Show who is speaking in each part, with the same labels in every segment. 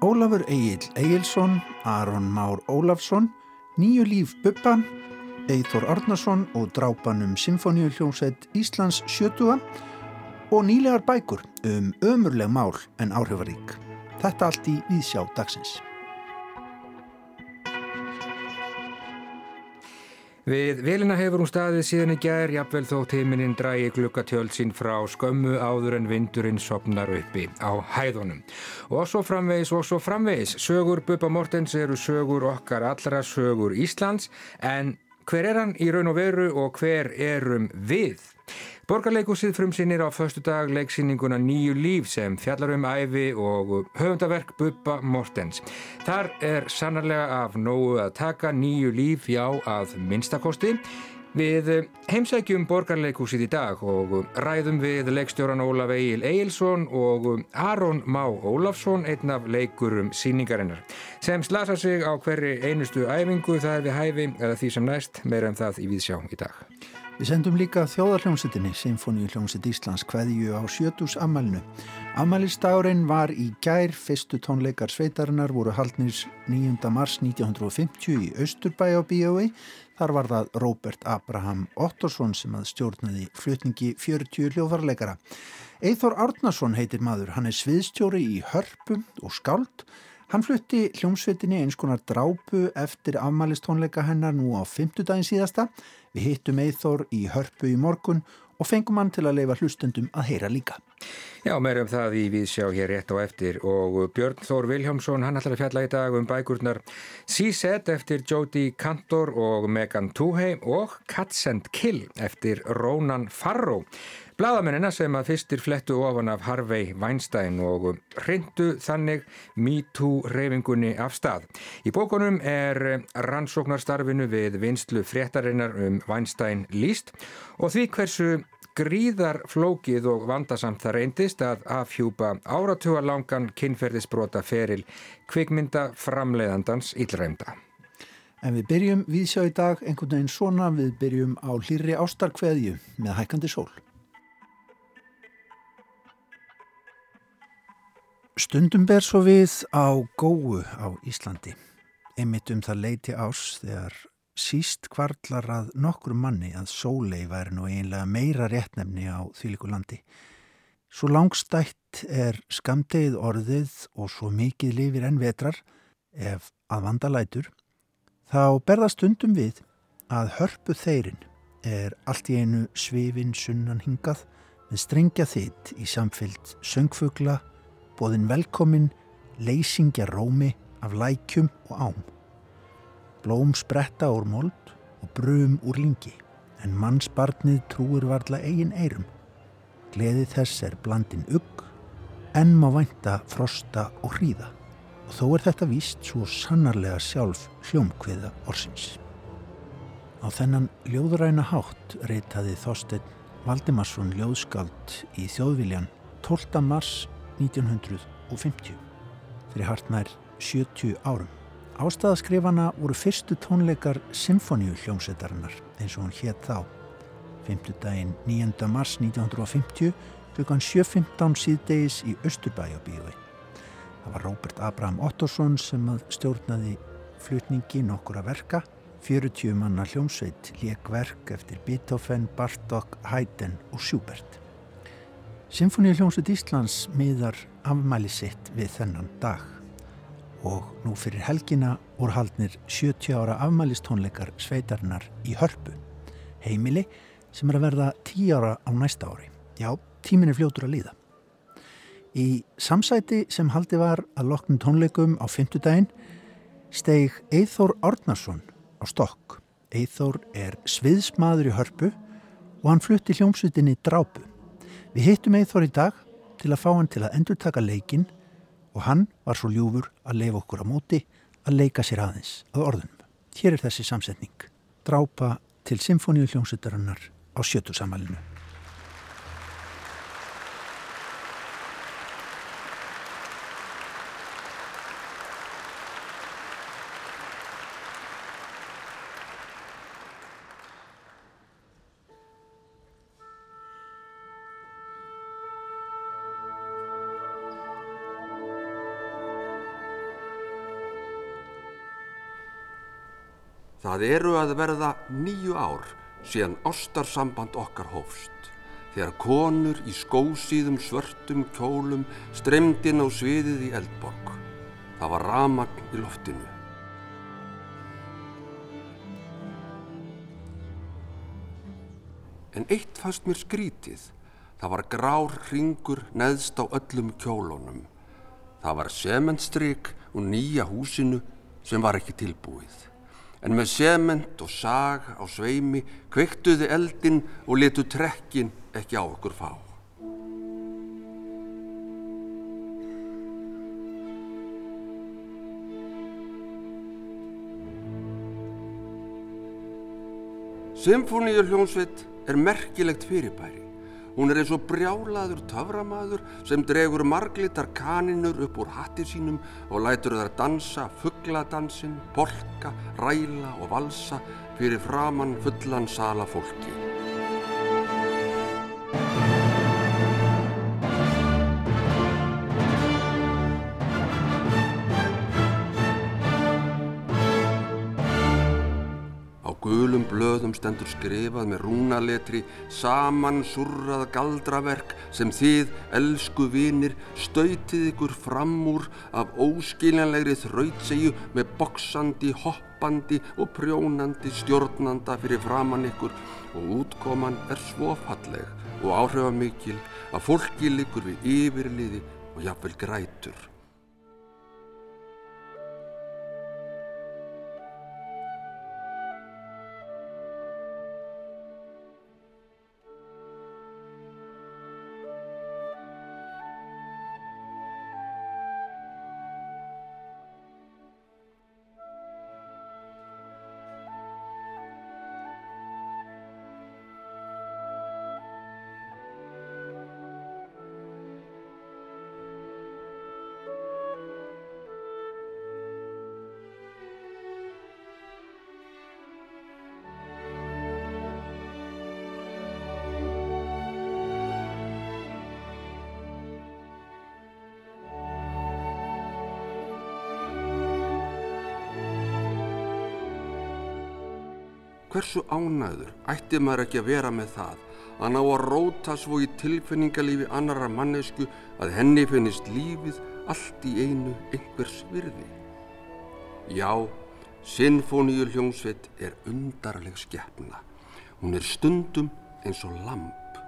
Speaker 1: Ólafur Egil Egilson, Aron Már Ólafsson, Nýju líf Bubba, Eithor Arnason og drápanum Sinfoníuhljómsveit Íslands 70 og nýlegar bækur um ömurleg mál en áhrifarík. Þetta allt í Víðsjá dagsins.
Speaker 2: Við velina hefur hún staðið síðan í gær, jafnvel þó tímininn drægi glukkatjöld sín frá skömmu áður en vindurinn sopnar uppi á hæðunum. Og svo framvegis og svo framvegis. Sögur Bubba Mortens eru sögur okkar allra sögur Íslands, en hver er hann í raun og veru og hver erum við? Borgarleikúsið frumsinnir á förstu dag leiksýninguna Nýju líf sem fjallar um æfi og höfundaverk Bubba Mortens. Þar er sannarlega af nógu að taka Nýju líf já að minnstakosti. Við heimsækjum borgarleikúsið í dag og ræðum við leikstjóran Ólaf Egil Egilson og Aron Má Ólafsson, einn af leikurum síningarinnar, sem slasa sig á hverri einustu æfingu það er við hæfi eða því sem næst, meira en um það í viðsjá í dag.
Speaker 1: Við sendum líka þjóðarhljómsettinni Sinfoníu hljómsett Íslands hveðju á sjötus ammælinu. Ammælistagurinn var í gær, fyrstu tónleikar sveitarinnar voru haldnir 9. mars 1950 í Östurbæ á B.O.I. Þar var það Róbert Abraham Ottorsson sem að stjórnaði flutningi 40 hljóðvarleikara. Eithor Árnason heitir maður, hann er sviðstjóri í hörpum og skáld. Hann flutti hljómsveitinni eins konar drápu eftir afmælistónleika hennar nú á 50 daginn síðasta. Við hittum Eithor í hörpu í morgun og fengum hann til að leifa hlustendum að heyra líka.
Speaker 2: Já, meirum það í við sjá hér rétt á eftir og Björn Þór Viljámsson, hann ætlar að fjalla í dag um bækurnar Seaset eftir Jodie Cantor og Megan Toohey og Cats and Kill eftir Ronan Farrow. Bladamennina sem að fyrstir flettu ofan af Harvey Weinstein og hrindu þannig MeToo reyfingunni af stað. Í bókunum er rannsóknarstarfinu við vinstlu fréttarinnar um Weinstein líst og því hversu gríðar flókið og vandasamt það reyndist að afhjúpa áratuga langan kynferðisbrota feril kvikmynda framleiðandans ílræmda.
Speaker 1: En við byrjum viðsjá í dag einhvern veginn svona, við byrjum á hlýri ástarkveðju með hækandi sól. Stundum ber svo við á góu á Íslandi. Einmitt um það leiti ás þegar síst kvarlar að nokkru manni að sólei væri nú einlega meira réttnefni á þýliku landi. Svo langstætt er skamdegið orðið og svo mikið lifir enn vetrar ef að vandalætur, þá berða stundum við að hörpu þeirinn er allt í einu svifin sunnan hingað með strengja þitt í samfyllt söngfugla bóðin velkomin leysingja rómi af lækjum og ám. Blóm spretta úr mold og brum úr lingi, en mannsbarnið trúur varla eigin eirum. Gleði þess er blandin ugg, en má vænta frosta og hríða. Og þó er þetta víst svo sannarlega sjálf hljómkviða orsins. Á þennan ljóðræna hátt reytaði Þorstein Valdimarsson ljóðskald í þjóðviljan 12. mars 1950 fyrir hartnær 70 árum. Ástæðaskrifana voru fyrstu tónleikar Symfóníu hljómsveitarinnar eins og hún hétt þá. 5. daginn 9. mars 1950 klukkan 7.15 síðdegis í Östurbæjabíði. Það var Róbert Abraham Ottorsson sem stjórnaði flutningi nokkura verka. 40 manna hljómsveit lék verk eftir Beethoven, Bartók, Haydn og Schubert. Symfóníu hljómsveit Íslands miðar afmæli sitt við þennan dag og nú fyrir helgina voru haldnir 70 ára afmælistónleikar sveitarnar í hörpu, heimili sem er að verða 10 ára á næsta ári. Já, tímin er fljótur að líða. Í samsæti sem haldi var að loknum tónleikum á fymtudaginn steg Eithór Árnarsson á stokk. Eithór er sviðsmaður í hörpu og hann flutti hljómsveitinni drápu. Við hittum Eithor í dag til að fá hann til að endur taka leikin og hann var svo ljúfur að leifa okkur á móti að leika sér aðeins að orðunum. Hér er þessi samsetning. Drápa til Symfóníu hljómsveitarinnar á sjötusamælinu.
Speaker 3: Það eru að verða nýju ár síðan ástarsamband okkar hófst. Þegar konur í skósíðum svörtum kjólum stremdin á sviðið í eldborg. Það var ramagn í loftinu. En eitt fannst mér skrítið. Það var grár ringur neðst á öllum kjólunum. Það var sementstryk og nýja húsinu sem var ekki tilbúið. En með sement og sag á sveimi kveiktuði eldin og letu trekkin ekki á okkur fá. Symfóníur hljónsveit er merkilegt fyrirbæri. Hún er eins og brjálaður töframaður sem dregur marglitar kaninur upp úr hatti sínum og lætur þar dansa fuggladdansin, polka, ræla og valsa fyrir framann fullan sala fólki. Skrifað með rúnaletri saman surrað galdraverk sem þið, elsku vinir, stöytið ykkur fram úr af óskiljanlegri þrautsegju með boksandi, hoppandi og prjónandi stjórnanda fyrir framann ykkur og útkoman er svo falleg og áhrifamikil að fólki likur við yfirliði og jafnvel grætur. Hversu ánæður ætti maður ekki að vera með það að ná að róta svo í tilfinningalífi annara mannesku að henni finnist lífið allt í einu einhvers virði? Já, Sinfoníu hljómsveit er undarleg skeppna. Hún er stundum eins og lamp.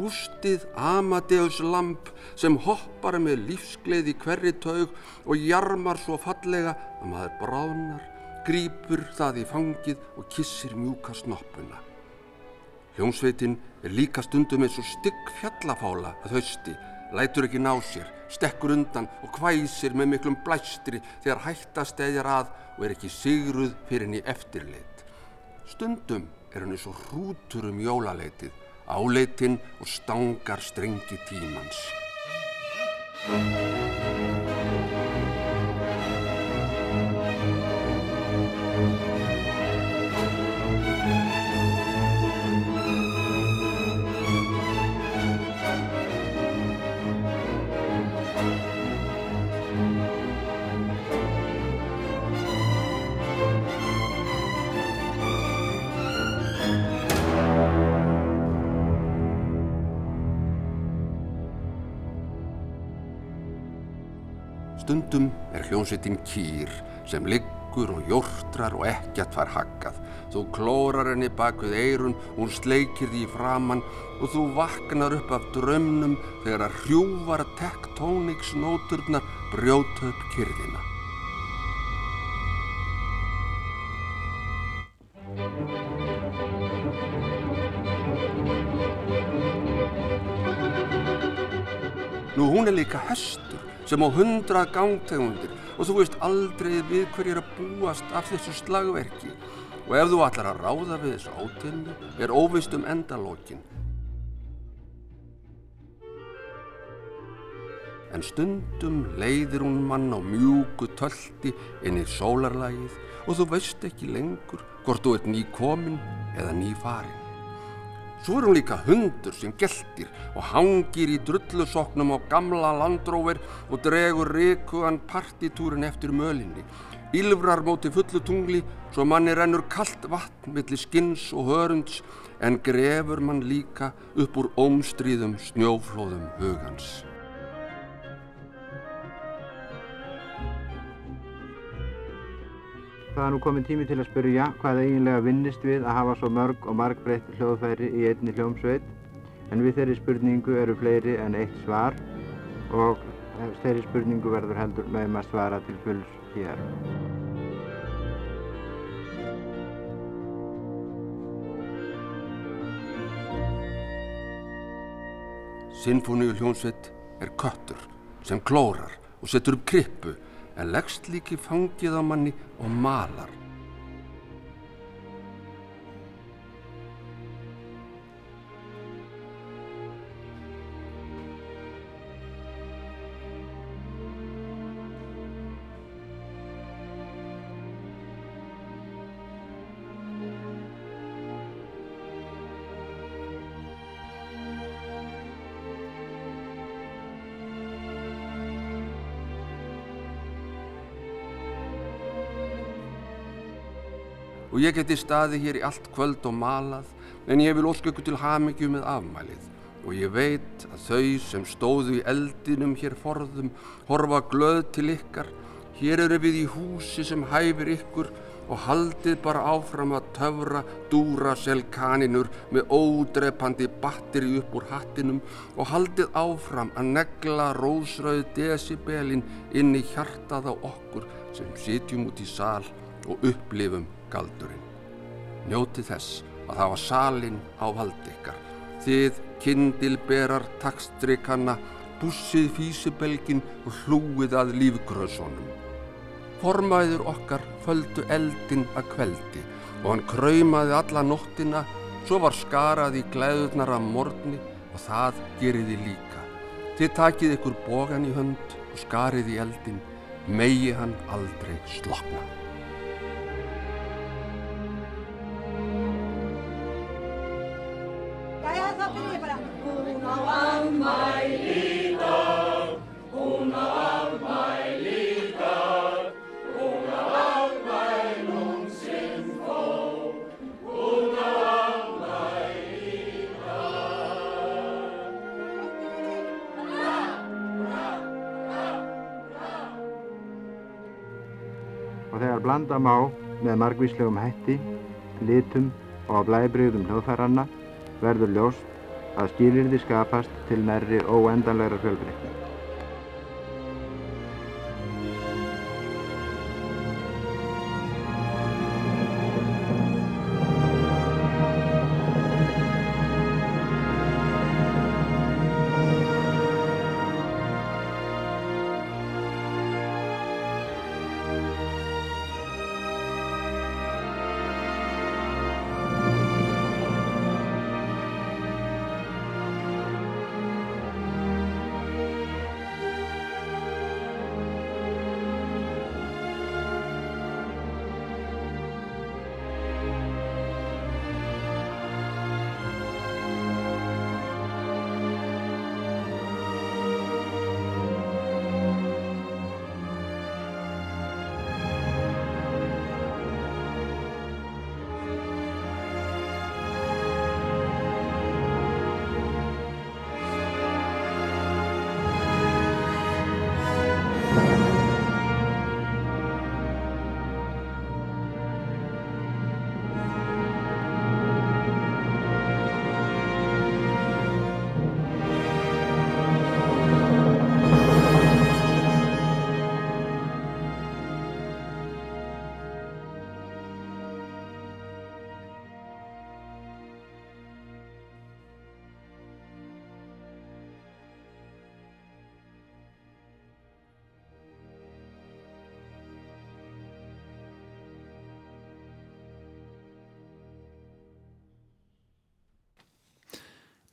Speaker 3: Bústið Amadeus lamp sem hoppar með lífsgleði hverri taug og jarmar svo fallega að maður bráðnar grýpur það í fangið og kissir mjúka snoppuna. Hljómsveitin er líka stundum eins og stygg fjallafála að hausti, lætur ekki ná sér, stekkur undan og hvæsir með miklum blæstri þegar hættast eðjar að og er ekki sigruð fyrir henni eftirleitt. Stundum er henni svo hrútur um jólaleitið, áleitinn og stangar strengi tímans. Stundum er hljómsveitin kýr sem liggur og jórtrar og ekkert fær haggað. Þú klórar henni bak við eirun, hún sleikir því framann og þú vaknar upp af drömnum þegar að hrjúvar tektóniksnóturnar brjóta upp kyrðina. Nú hún er líka hestur sem á hundrað gangtegundir og þú veist aldrei við hverjir að búast af þessu slagverki og ef þú ætlar að ráða við þessu átilni er óvist um endalókin. En stundum leiðir hún mann á mjúku tölti inn í sólarlægið og þú veist ekki lengur hvort þú ert ný komin eða ný farin. Svo er hún líka hundur sem geltir og hangir í drullusoknum á gamla landróver og dregur rikuðan partitúrin eftir mölinni. ylvrar móti fullu tungli, svo manni rennur kallt vatn millir skins og hörunds, en grefur mann líka upp úr ómstríðum snjóflóðum hugans.
Speaker 4: Það er nú komin tími til að spyrja hvað eiginlega vinnist við að hafa svo mörg og margbreytt hljóðfæri í einni hljómsveit en við þeirri spurningu eru fleiri en eitt svar og þeirri spurningu verður heldur með maður svara til fulls hér.
Speaker 3: Sinfoníu hljónsveit er köttur sem klórar og setur upp krippu en leggst líki fangið á manni og malar. Ég geti staði hér í allt kvöld og malað en ég vil ósköku til hamingju með afmælið. Og ég veit að þau sem stóðu í eldinum hér forðum horfa glöð til ykkar. Hér eru við í húsi sem hæfir ykkur og haldið bara áfram að töfra dúraselkaninur með ódrepandi batteri upp úr hattinum og haldið áfram að negla rósröð decibelin inn í hjartað á okkur sem sitjum út í sál og upplifum galdurinn. Njóti þess að hafa salin á vald ykkar. Þið kindilberar takstrikanna, bussið físibelgin og hlúið að lífgröðsónum. Formæður okkar földu eldin að kveldi og hann kröymaði alla nóttina, svo var skarað í glæðurnar af morgni og það geriði líka. Þið takið ykkur bogan í hönd og skarið í eldin, megi hann aldrei slokna.
Speaker 4: Blanda má með margvíslegum hætti, litum og á blæbreyðum hljóðfæranna verður ljóst að skilirði skapast til nærri óendanlegra fjölbreytni.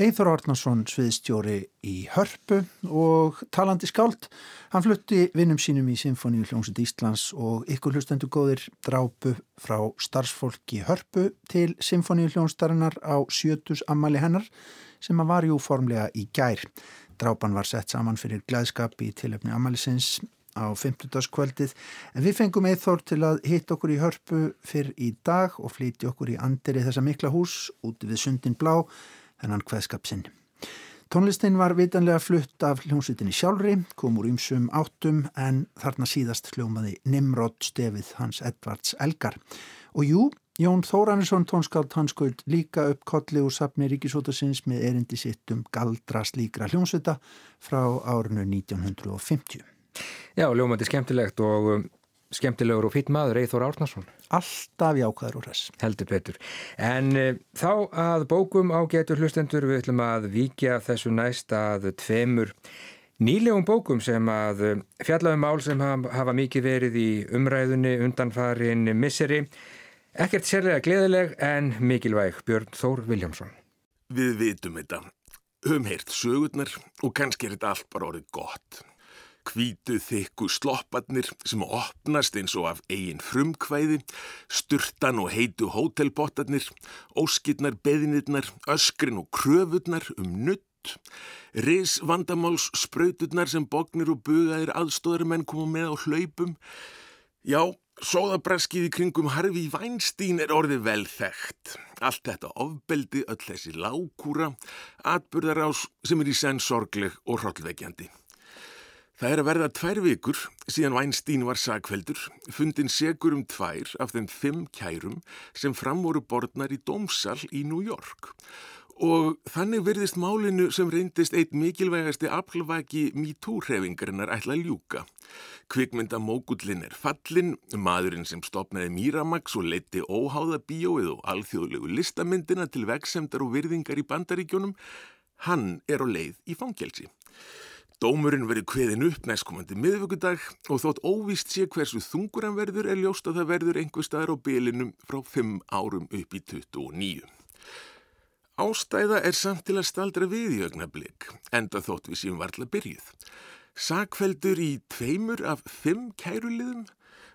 Speaker 1: Eithor Arnarsson sviðstjóri í Hörpu og talandi skáld. Hann flutti vinnum sínum í Sinfoníu hljómsut Íslands og ykkur hlustendu góðir drápu frá starfsfólki Hörpu til Sinfoníu hljómsdarinnar á sjötus ammali hennar sem að var jú formlega í gær. Drápan var sett saman fyrir glæðskap í tilöfni ammalisins á 50. kvöldið en við fengum eithor til að hitta okkur í hörpu fyrr í dag og flíti okkur í andiri þessa mikla hús úti við sundin blá þennan hveðskapsinn. Tónlistin var vitanlega flutt af hljómsveitinni sjálfri, kom úr ýmsum áttum en þarna síðast hljómaði Nimrod stefið hans Edvards Elgar. Og jú, Jón Þóranisson tónskáld hans skoð líka upp kolli úr sapni Ríkisótasins með erindi sitt um galdra slíkra hljómsveita frá árinu 1950.
Speaker 2: Já, hljómandi skemmtilegt og um, skemmtilegur og fýtt maður, Eithor Árnarsson.
Speaker 1: Alltaf jákvæður og res.
Speaker 2: Heldur betur. En e, þá að bókum á getur hlustendur við ætlum að vikja þessu næst að tveimur nýlegum bókum sem að eh, fjallaðum mál sem hafa mikið verið í umræðunni undanfarin misseri. Ekkert sérlega gleðileg en mikilvæg Björn Þór Viljámsson.
Speaker 5: Við vitum þetta. Höfum heyrt sögurnar og kannski er þetta allt bara orðið gott. Kvítu þykku slopparnir sem opnast eins og af eigin frumkvæði, sturtan og heitu hótelbottarnir, óskirnar beðinirnar, öskrin og kröfurnar um nutt, ris vandamáls spröyturnar sem bognir og bugaðir aðstóðarumenn koma með á hlaupum. Já, sóðabraskið í kringum Harfi Weinstein er orðið vel þekkt. Allt þetta ofbeldi, öll þessi lákúra, atbyrðarás sem er í senn sorgleg og hrollvekjandi. Það er að verða tvær vikur síðan Weinstein var sagveldur, fundin segur um tvær af þeim fimm kærum sem framvoru borðnar í dómsal í New York. Og þannig verðist málinu sem reyndist eitt mikilvægasti afhlvaki MeToo-hrefingarinnar ætla að ljúka. Kvikmynda mógullin er fallin, maðurinn sem stopnaði Miramax og leiti óháða bíóið og alþjóðlegu listamyndina til vegsemdar og virðingar í bandaríkjónum, hann er á leið í fangelsi. Dómurinn verið kveðin upp næstkomandi miðvöggudag og þótt óvíst sé hversu þungur hann verður er ljóst að það verður einhver staðar á bilinum frá 5 árum upp í 29. Ástæða er samt til að staldra við í augnablík, enda þótt við séum varla byrjuð. Sakveldur í tveimur af fimm kæruliðum.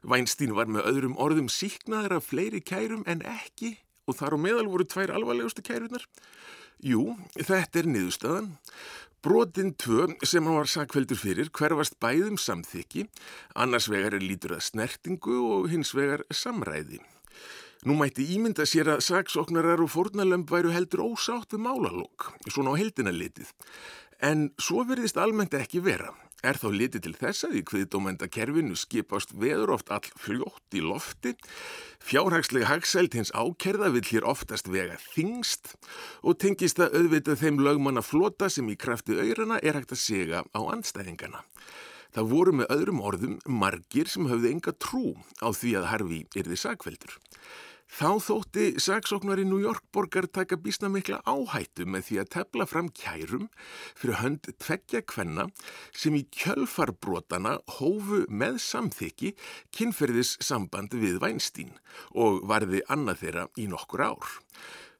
Speaker 5: Vænstín var með öðrum orðum síknaðar af fleiri kærum en ekki og þar á meðal voru tvær alvarlegustu kærunar. Jú, þetta er niðurstaðan. Brotin tvö sem hann var sakveldur fyrir hverfast bæðum samþykki, annars vegar er lítur að snertingu og hins vegar samræði. Nú mætti ímynda sér að saksóknarar og fornalömb væru heldur ósátt við málalók, svona á heldina litið. En svo verðist almennt ekki vera. Er þá litið til þess að í kviðdómenda kerfinu skipast veður oft all fljótt í lofti, fjárhagslega hagsælt hins ákerða vill hér oftast vega þingst og tengist að auðvitað þeim lögmanna flota sem í krafti auðrana er hægt að sega á anstæðingana. Það voru með öðrum orðum margir sem höfðu enga trú á því að Harfi yrði sagveldur. Þá þótti saksóknar í New York borgar taka bísna mikla áhættu með því að tefla fram kærum fyrir hönd tveggja kvenna sem í kjölfarbrotana hófu með samþykki kynferðis samband við Weinstein og varði annað þeirra í nokkur ár.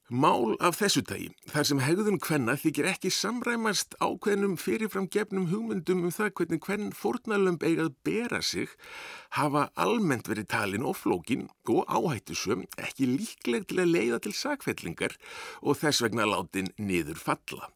Speaker 5: Mál af þessu tægi, þar sem hegðun hvenna þykir ekki samræmast ákveðnum fyrirfram gefnum hugmyndum um það hvernig hvern fórnalömb eigað bera sig, hafa almennt verið talin og flókin og áhættusum ekki líkleg til að leiða til sakfellingar og þess vegna látin niður falla.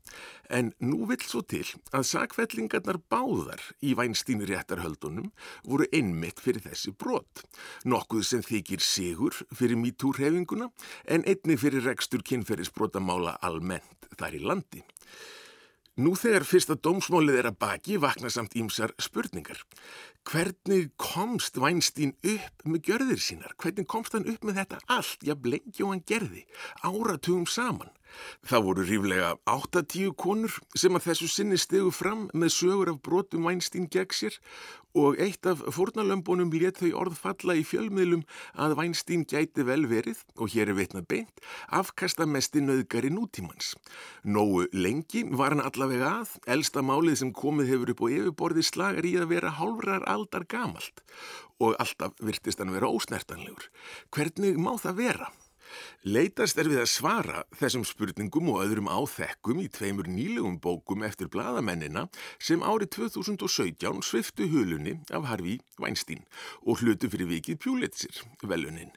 Speaker 5: En nú vill svo til að sakfellingarnar báðar í vænstýni réttarhöldunum voru einmitt fyrir þessi brot. Nokkuð sem þykir sigur fyrir mítúrhefinguna en einni fyrir rekstur kynferðisbrotamála almennt þar í landi. Nú þegar fyrsta dómsmálið er að baki vakna samt ímsar spurningar. Hvernig komst Weinstein upp með gjörðir sínar? Hvernig komst hann upp með þetta allt? Já, blengi og hann gerði, áratugum saman. Það voru ríflega 8-10 konur sem að þessu sinni stegu fram með sögur af brotum Weinstein gegn sér og eitt af fórnalömbunum let þau orð falla í fjölmiðlum að Weinstein gæti vel verið, og hér er vitna beint, afkasta mesti nöðgari nútímans. Nógu lengi var hann allavega að, elsta málið sem komið hefur upp á yfirborði slagar í að vera hálfrar aldar gamalt og alltaf virtist hann vera ósnertanlegur. Hvernig má það vera? Leitast er við að svara þessum spurningum og öðrum áþekkum í tveimur nýlegum bókum eftir bladamennina sem árið 2017 sviftu hulunni af Harfi Weinstein og hlutu fyrir vikið Pjúlitsir velunin.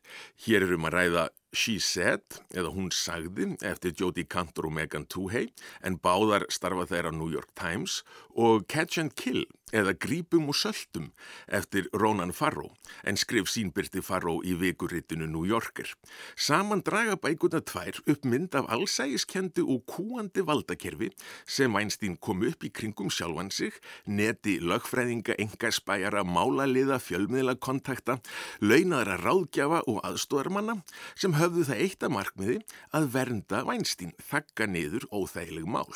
Speaker 5: Hér er um að ræða She Said eða Hún sagði eftir Jodie Cantor og Megan Toohey en báðar starfa þeirra New York Times og Catch and Kill eða Grípum og Söltum eftir Ronan Farrow en skrif sínbyrti Farrow í vikurritinu New Yorker. Saman draga bækuna tvær upp mynd af allsægiskendi og kúandi valdakerfi sem Weinstein kom upp í kringum sjálfan sig, neti lögfræðinga, engarspæjara, málaliða, fjölmiðlakontakta, launaðara ráðgjafa og aðstóðarmanna sem höfðu það eitt að markmiði að vernda Weinstein, þakka niður óþægileg mál.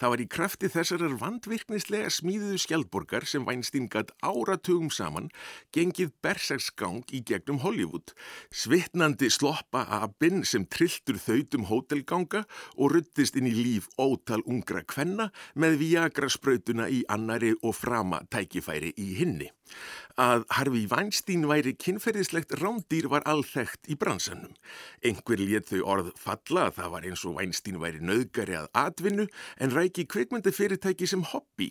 Speaker 5: Það var í krafti þessarar vandvirknislega smíðuðu skjaldborgar sem Weinstein gatt áratugum saman gengið bersagsgang í gegnum Hollywood, svitnandi sloppa abinn sem trilltur þautum hótelganga og ruttist inn í líf ótal ungra kvenna með viagra sprautuna í annari og frama tækifæri í hinni. Að Harfi Weinstein væri kynferðislegt rándýr var alþekkt í bransanum. Engver létt þau orð falla að það var eins og Weinstein væri nöðgari að atvinnu en ræki kvikmyndi fyrirtæki sem hobby.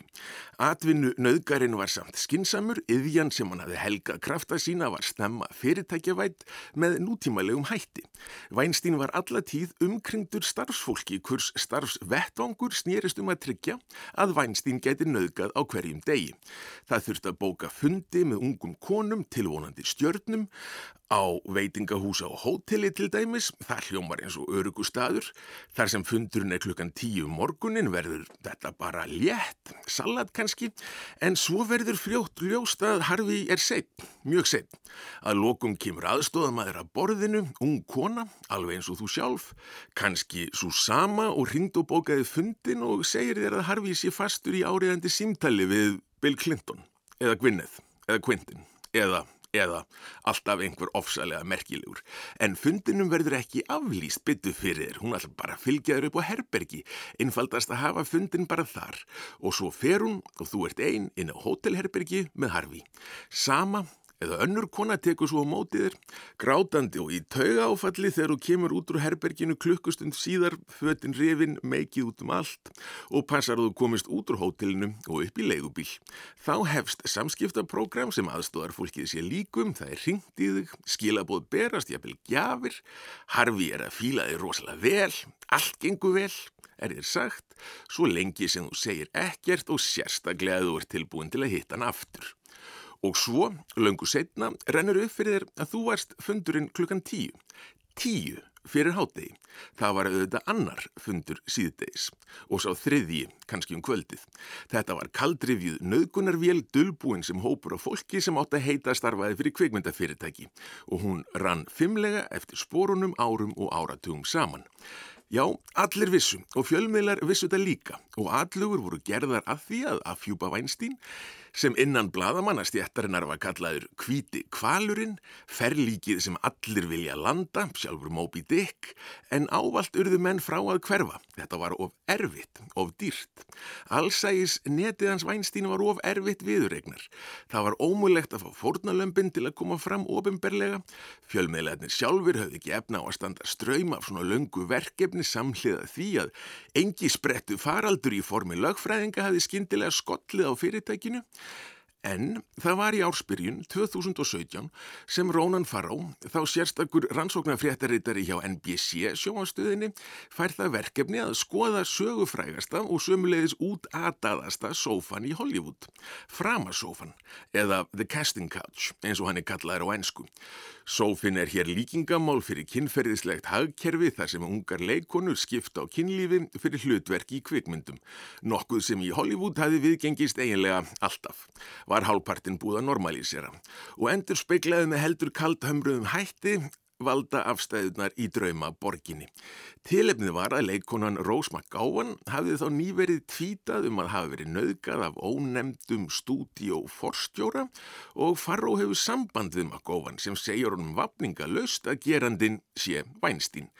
Speaker 5: Atvinnu nöðgarin var samt skinsamur, yðjan sem hann hafði helgað krafta sína var snemma fyrirtækjavætt með nútímalegum hætti. Weinstein var allatíð umkringdur starfsfólki, kurs starfsvettvangur snýrist um að tryggja að Weinstein geti nöðgað á hverjum degi. Það þurfti að bóka fundi með ungum konum, tilvonandi stjörnum, á veitingahúsa og hóteli til dæmis, það hljómar eins og örugu staður, þar sem fundurinn er klukkan tíu um morgunin verður þetta bara létt, salat kannski, en svo verður fljótt ljóst að Harfi er seitt, mjög seitt. Að lokum kemur aðstóðamæður að borðinu, ung kona, alveg eins og þú sjálf, kannski svo sama og ringd og bókaði fundin og segir þér að Harfi sé fastur í áriðandi símtali við Bill Clinton, eða Gwyneth, eða Quentin, eða eða alltaf einhver ofsalega merkilegur. En fundinum verður ekki aflýst byttu fyrir þér, hún ætla bara að fylgja þér upp á herbergi, einfaldast að hafa fundin bara þar og svo fer hún og þú ert einn inn á hótelherbergi með Harfi. Sama eða önnur kona tekur svo á mótiðir, grátandi og í tauga áfalli þegar þú kemur út úr herberginu klukkustund síðar, fötin rifin, meikið út um allt og passar að þú komist út úr hótelinu og upp í leigubíl. Þá hefst samskiptaprógram sem aðstóðar fólkið sé líkum, það er ringt í þig, skilabóð berast, jafnvel gjafir, harfi er að fíla þig rosalega vel, allt gengur vel, er þér sagt, svo lengi sem þú segir ekkert og sérstaklega þú ert tilbúin til að hitta hann aftur. Og svo, löngu setna, rennur upp fyrir þér að þú varst fundurinn klukkan tíu. Tíu fyrir hátegi. Það var auðvitað annar fundur síðdeis og sá þriðji kannski um kvöldið. Þetta var kaldrifjuð nöðgunarvél dölbúin sem hópur á fólki sem átt að heita starfaði fyrir kveikmyndafyrirtæki og hún rann fimmlega eftir spórunum árum og áratugum saman. Já, allir vissu og fjölmiðlar vissu þetta líka og allugur voru gerðar að því að afhjúpa Weinstein sem innan bladamannastjættarinnar var kallaður kvíti kvalurinn, ferlíkið sem allir vilja landa, sjálfur Moby Dick, en ávalt urðu menn frá að hverfa. Þetta var of erfitt, of dýrt. Allsægis netið hans Weinstein var of erfitt viðurregnar. Það var ómulegt að fá fórnalömpin til að koma fram ofinberlega. Fjölmiðlarnir sjálfur höfði ekki efna á að standa ströym af svona löngu verkefni samhliða því að engi sprettu faraldur í formi lögfræðinga hafi skindilega skollið á fyrirtækinu En það var í ársbyrjun 2017 sem Rónan Faró, þá sérstakur rannsóknarfréttaritari hjá NBC sjóanstöðinni, fær það verkefni að skoða sögufrægasta og sömulegis útataðasta sófan í Hollywood, framasófan eða The Casting Couch eins og hann er kallaður á ennsku. Sófin er hér líkingamál fyrir kynferðislegt hagkerfi þar sem ungar leikonur skipta á kynlífi fyrir hlutverki í kvikmyndum, nokkuð sem í Hollywood hafi viðgengist eiginlega alltaf. Var hálfpartin búið að normalísera. Og endur speiklaði með heldur kaldhömruðum hætti valda afstæðunar í drauma borginni. Tilefnið var að leikonan Rose McGowan hafði þá nýverið tvítað um að hafa verið nöðgað af ónemdum stúdíóforstjóra og Farró hefur samband við McGowan sem segjur honum vapningalöst að gerandin sé Weinstein.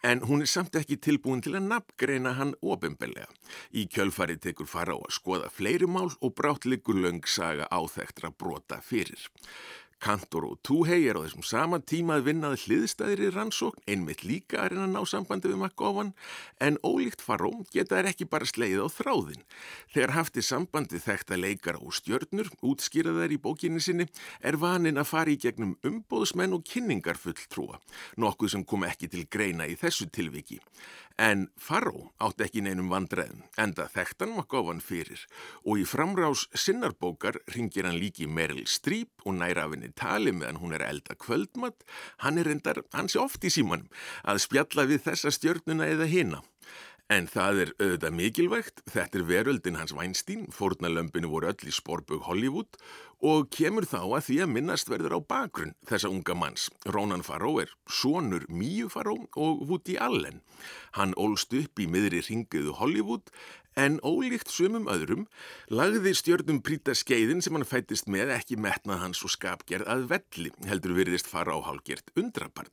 Speaker 5: En hún er samt ekki tilbúin til að nafngreina hann ofinbellega. Í kjölfari tekur Farró að skoða fleiri mál og brátt liggur löng saga áþektra brota fyrir. Kantor og Túhei er á þessum sama tíma að vinnað hliðstæðir í rannsókn, einmitt líka að reyna að ná sambandi við Makkofan, en ólíkt faró geta þær ekki bara sleið á þráðin. Þegar hafti sambandi þekta leikara og stjörnur, útskýraðar í bókinni sinni, er vanin að fara í gegnum umbóðsmenn og kynningarfull trúa, nokkuð sem kom ekki til greina í þessu tilviki. En Faró átti ekki neinum vandræðum, enda þekktan Makkofan fyrir og í framrás sinnarbókar ringir hann líki Meryl Streep og næra af henni tali meðan hún er elda kvöldmatt. Hann er reyndar hansi oft í símanum að spjalla við þessa stjörnuna eða hina. En það er auðvitað mikilvægt, þetta er veröldin hans Weinstein, fórnalömpinu voru öll í Sporbug Hollywood og kemur þá að því að minnast verður á bakgrunn þessa unga manns. Ronan Farrow er sonur Míu Farrow og Woody Allen. Hann ólst upp í miðri ringiðu Hollywood En ólíkt sumum öðrum lagði stjörnum prýta skeiðin sem hann fættist með ekki metnað hans og skapgerð að velli heldur virðist fara á hálgjert undraparn.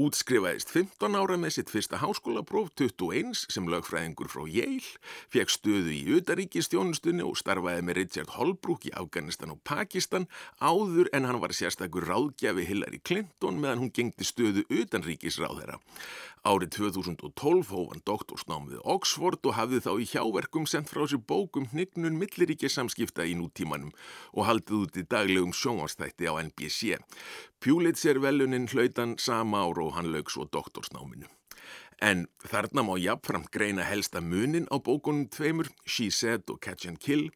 Speaker 5: Útskrifaðist 15 ára með sitt fyrsta háskólapróf 21 sem lögfræðingur frá Yale, fekk stöðu í Utaríkistjónustunni og starfaði með Richard Holbrooke í Afganistan og Pakistan áður en hann var sérstakur ráðgjafi Hillary Clinton meðan hún gengdi stöðu utanríkisráðherra. Árið 2012 hóf hann doktorsnámið Oxford og hafði þá í hjáverkum sendt frá sér bókum hnignun milliríkja samskipta í nútímanum og haldið út í daglegum sjónvarstætti á NBC. Pjúlitser velunin hlautan sama ár og hann lög svo doktorsnáminu. En þarna má jafnframt greina helsta munin á bókunum tveimur, She Said og Catch and Kill.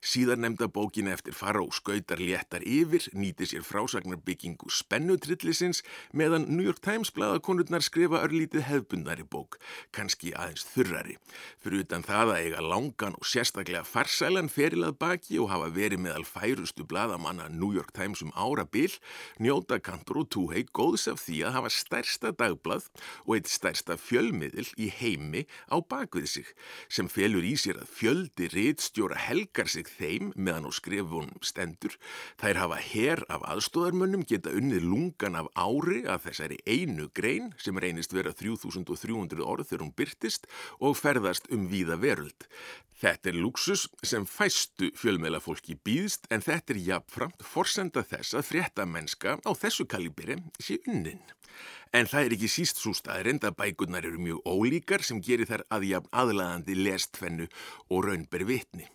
Speaker 5: Síðan nefnda bókin eftir fara og skautar léttar yfir, nýti sér frásagnar byggingu spennutrillisins, meðan New York Times bladakonurnar skrifa örlítið hefbundari bók, kannski aðeins þurrari. Fyrir utan það að eiga langan og sérstaklega farsælan ferilað baki og hafa verið meðal færustu bladamanna New York Times um ára bil, njóta Kantor og Túhei góðs af því að hafa stærsta dagblad og eitt stærsta fjölmjöld fjölmiðil í heimi á bakvið sig sem felur í sér að fjöldi réttstjóra helgar sig þeim meðan á skrifunum stendur. Þær hafa her af aðstóðarmönnum geta unnið lungan af ári af þessari einu grein sem reynist vera 3300 orð þegar hún byrtist og ferðast um víða veröld. Þetta er luxus sem fæstu fjölmeila fólki býðst en þetta er jafnframt forsenda þess að frétta mennska á þessu kaliberi sé unnin. En það er ekki síst svo staðrind að bækurnar eru mjög ólíkar sem gerir þær aðjafn aðlaðandi lestfennu og raunber vitni.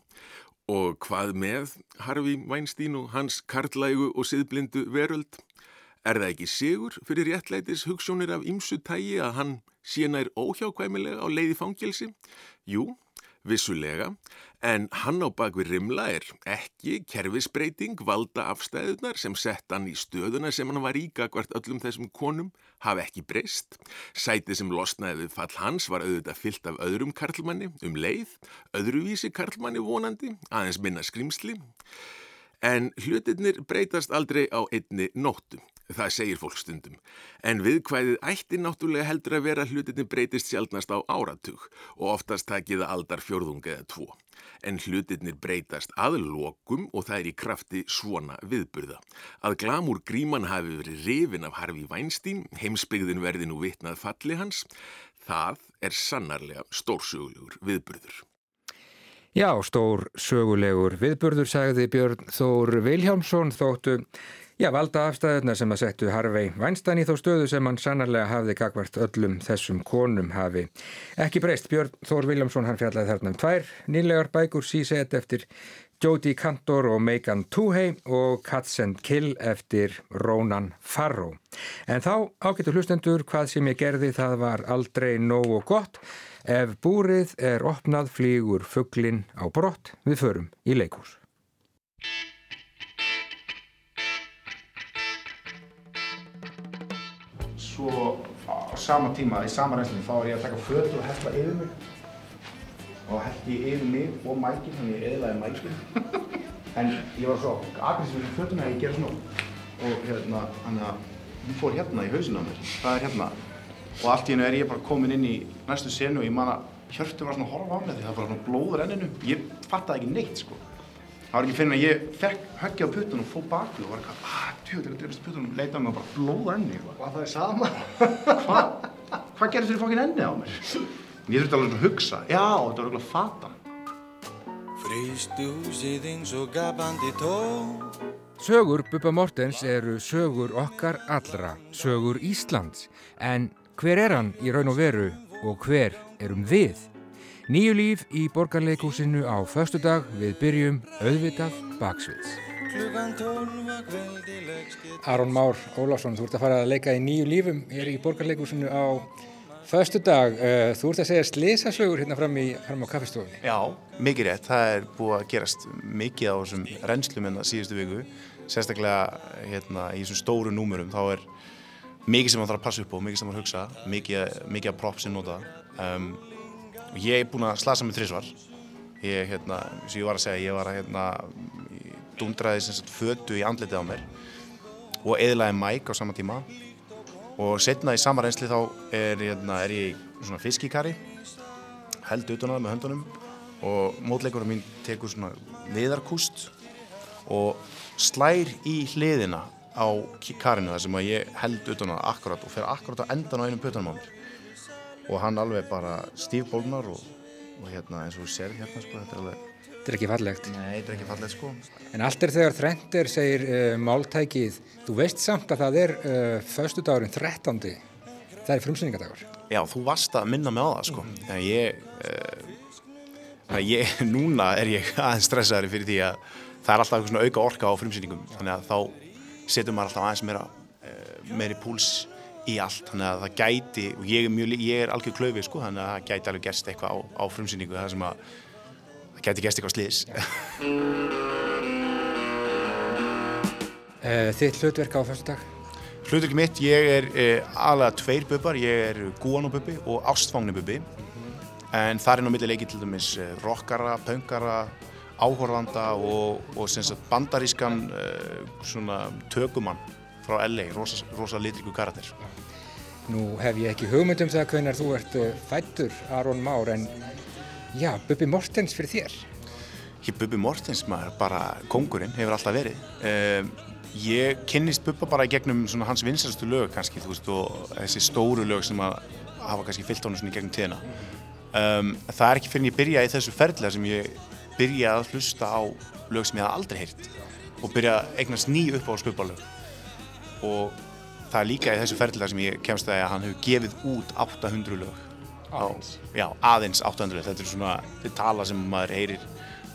Speaker 5: Og hvað með Harfi Weinstein og hans karlægu og siðblindu veröld? Er það ekki sigur fyrir réttlætis hugssjónir af ymsu tægi að hann sína er óhjákvæmilega á leiði fangilsi? Jú, vissulega, en hann á bakvið rimla er ekki kerfisbreyting valda afstæðunar sem sett hann í stöðuna sem hann var íga hvert öllum þessum konum hafi ekki breyst. Sætið sem losnaði við fall hans var auðvitað fyllt af öðrum karlmanni um leið, öðruvísi karlmanni vonandi, aðeins minna skrimsli. En hlutirnir breytast aldrei á einni nóttu. Það segir fólk stundum. En viðkvæðið ætti náttúrulega heldur að vera hlutinni breytist sjálfnast á áratug og oftast takiða aldar fjörðunga eða tvo. En hlutinir breytast að lokum og það er í krafti svona viðburða. Að glamúr gríman hafi verið rifin af Harfi Weinstein, heimsbyggðin verði nú vitnað falli hans, það er sannarlega stórsögulegur viðburður.
Speaker 2: Já, stór sögulegur viðburður, sagði Björn Þór Viljámsson þóttu Já, valda afstæðunar sem að settu Harvey Weinstein í þá stöðu sem hann sannarlega hafði kakvart öllum þessum konum hafi. Ekki breyst, Björn Þór Viljámsson hann fjallaði þarna um tvær nýlegar bækur síðsett eftir Jodie Cantor og Megan Toohey og Cats and Kill eftir Ronan Farrow. En þá ágættu hlustendur hvað sem ég gerði það var aldrei nóg og gott. Ef búrið er opnað flýgur fugglin á brott við förum í leikús.
Speaker 6: Svo á sama tíma, í sama reynslunni, þá er ég að taka fötu og hella yfir mig. Og helli yfir mig og mækin, þannig ég eðlaði mækin. En ég var svo agressív með fötuna að ég gera svona. Og hérna, þannig að hún fór hérna í hausinu á mér, það er hérna. Og allt í hennu er ég bara komin inn í næstu senu og ég man að hjörtu var svona horfa á mig því það var svona blóður enninu, ég fattaði ekki neitt sko Það var ekki fyrir að ég fekk höggja á puttunum fóð baku og var eitthvað, aah, tjóð, það er að drefast puttunum, leitaði mig og bara blóða enni.
Speaker 7: Hvað það er sama?
Speaker 6: Hvað? Hvað gerði þér fokkin enni á mér? Ég þurfti alveg að hugsa, já, þetta var eitthvað fatan.
Speaker 8: Frist úsið eins og gapandi tó
Speaker 2: Sögur Bubba Mortens eru sögur okkar allra, sögur Íslands. En hver er hann í raun og veru og hver erum við? Nýju líf í borgarleikúsinu á förstu dag við byrjum auðvitað baksviðs. Aron Már Ólásson, þú ert að fara að leika í nýju lífum hér í borgarleikúsinu á förstu dag. Eh, þú ert að segja slesasögur hérna fram, í, fram á kaffestofunni.
Speaker 6: Já, mikið rétt. Það er búið að gerast mikið á þessum reynslum en hérna það síðustu viku. Sérstaklega hérna, í þessum stóru númurum þá er mikið sem maður þarf að passa upp á, mikið sem maður hugsa, mikið, mikið að propp sem nota. Um, ég er búin að slasa með þrísvar. Ég, hérna, sem ég var að segja, ég var að hérna, dundraði sem sagt fötu í andletið á mér og eðlaði mæk á sama tíma og setna í sama reynsli þá er, hérna, er ég svona fiskikari held utan á það með höndunum og mótleikurinn mín tekur svona viðarkúst og slær í hliðina á karinu þar sem að ég held utan á það akkurat og fer akkurat á endan á einum putanum á mér og hann alveg bara stífbólnar og, og hérna eins og þú sér hérna sko þetta er alveg
Speaker 2: Þetta er ekki fallegt.
Speaker 6: Nei, þetta er ekki fallegt sko.
Speaker 2: En allt er þegar þrennt er, segir uh, máltækið. Þú veist samt að það er uh, föstudagurinn 13. Það er frumsýningadagur.
Speaker 6: Já, þú varst að minna mig á það sko. Mm -hmm. ég, uh, ég, núna er ég aðeins stressaðari fyrir því að það er alltaf eitthvað svona auka orka á frumsýningum. Þannig að þá setur maður alltaf aðeins meira, meiri púls í allt. Þannig að það gæti, og ég er, mjög, ég er algjör klöfið sko, þannig að það gæti alveg gerst eitthvað á, á frumsýningu. Það sem að það geti gæst eitthvað slís
Speaker 2: uh, Þitt hlutverk á fyrstu dag?
Speaker 6: Hlutverk mitt, ég er uh, alveg tveir bubbar, ég er gúanububbi og ástfangnububbi mm -hmm. en það er nú millir leikið til dæmis uh, rockara, pöngara áhorfanda og, og bandarískan svona tökumann frá LA, rosa, rosa litriku karakter
Speaker 2: Nú hef ég ekki hugmynd um það hvernig þú ert fættur Aron Már en Já, Bubi Mortens fyrir þér.
Speaker 6: Ég, Bubi Mortens, maður, bara kongurinn hefur alltaf verið. Um, ég kynnist Bubba bara í gegnum hans vinsastu lög kannski, þú veist, og þessi stóru lög sem að hafa kannski fyllt á hann í gegnum tíðina. Um, það er ekki fyrir en ég byrja í þessu ferðlega sem ég byrja að hlusta á lög sem ég haf aldrei heyrt og byrja að eignast ný upp á skubalög. Og það er líka í þessu ferðlega sem ég kemst að hann hefur gefið út 800 lög
Speaker 2: Aðeins?
Speaker 6: Já, aðeins 800. Þetta er svona, þetta er tala sem maður heyrir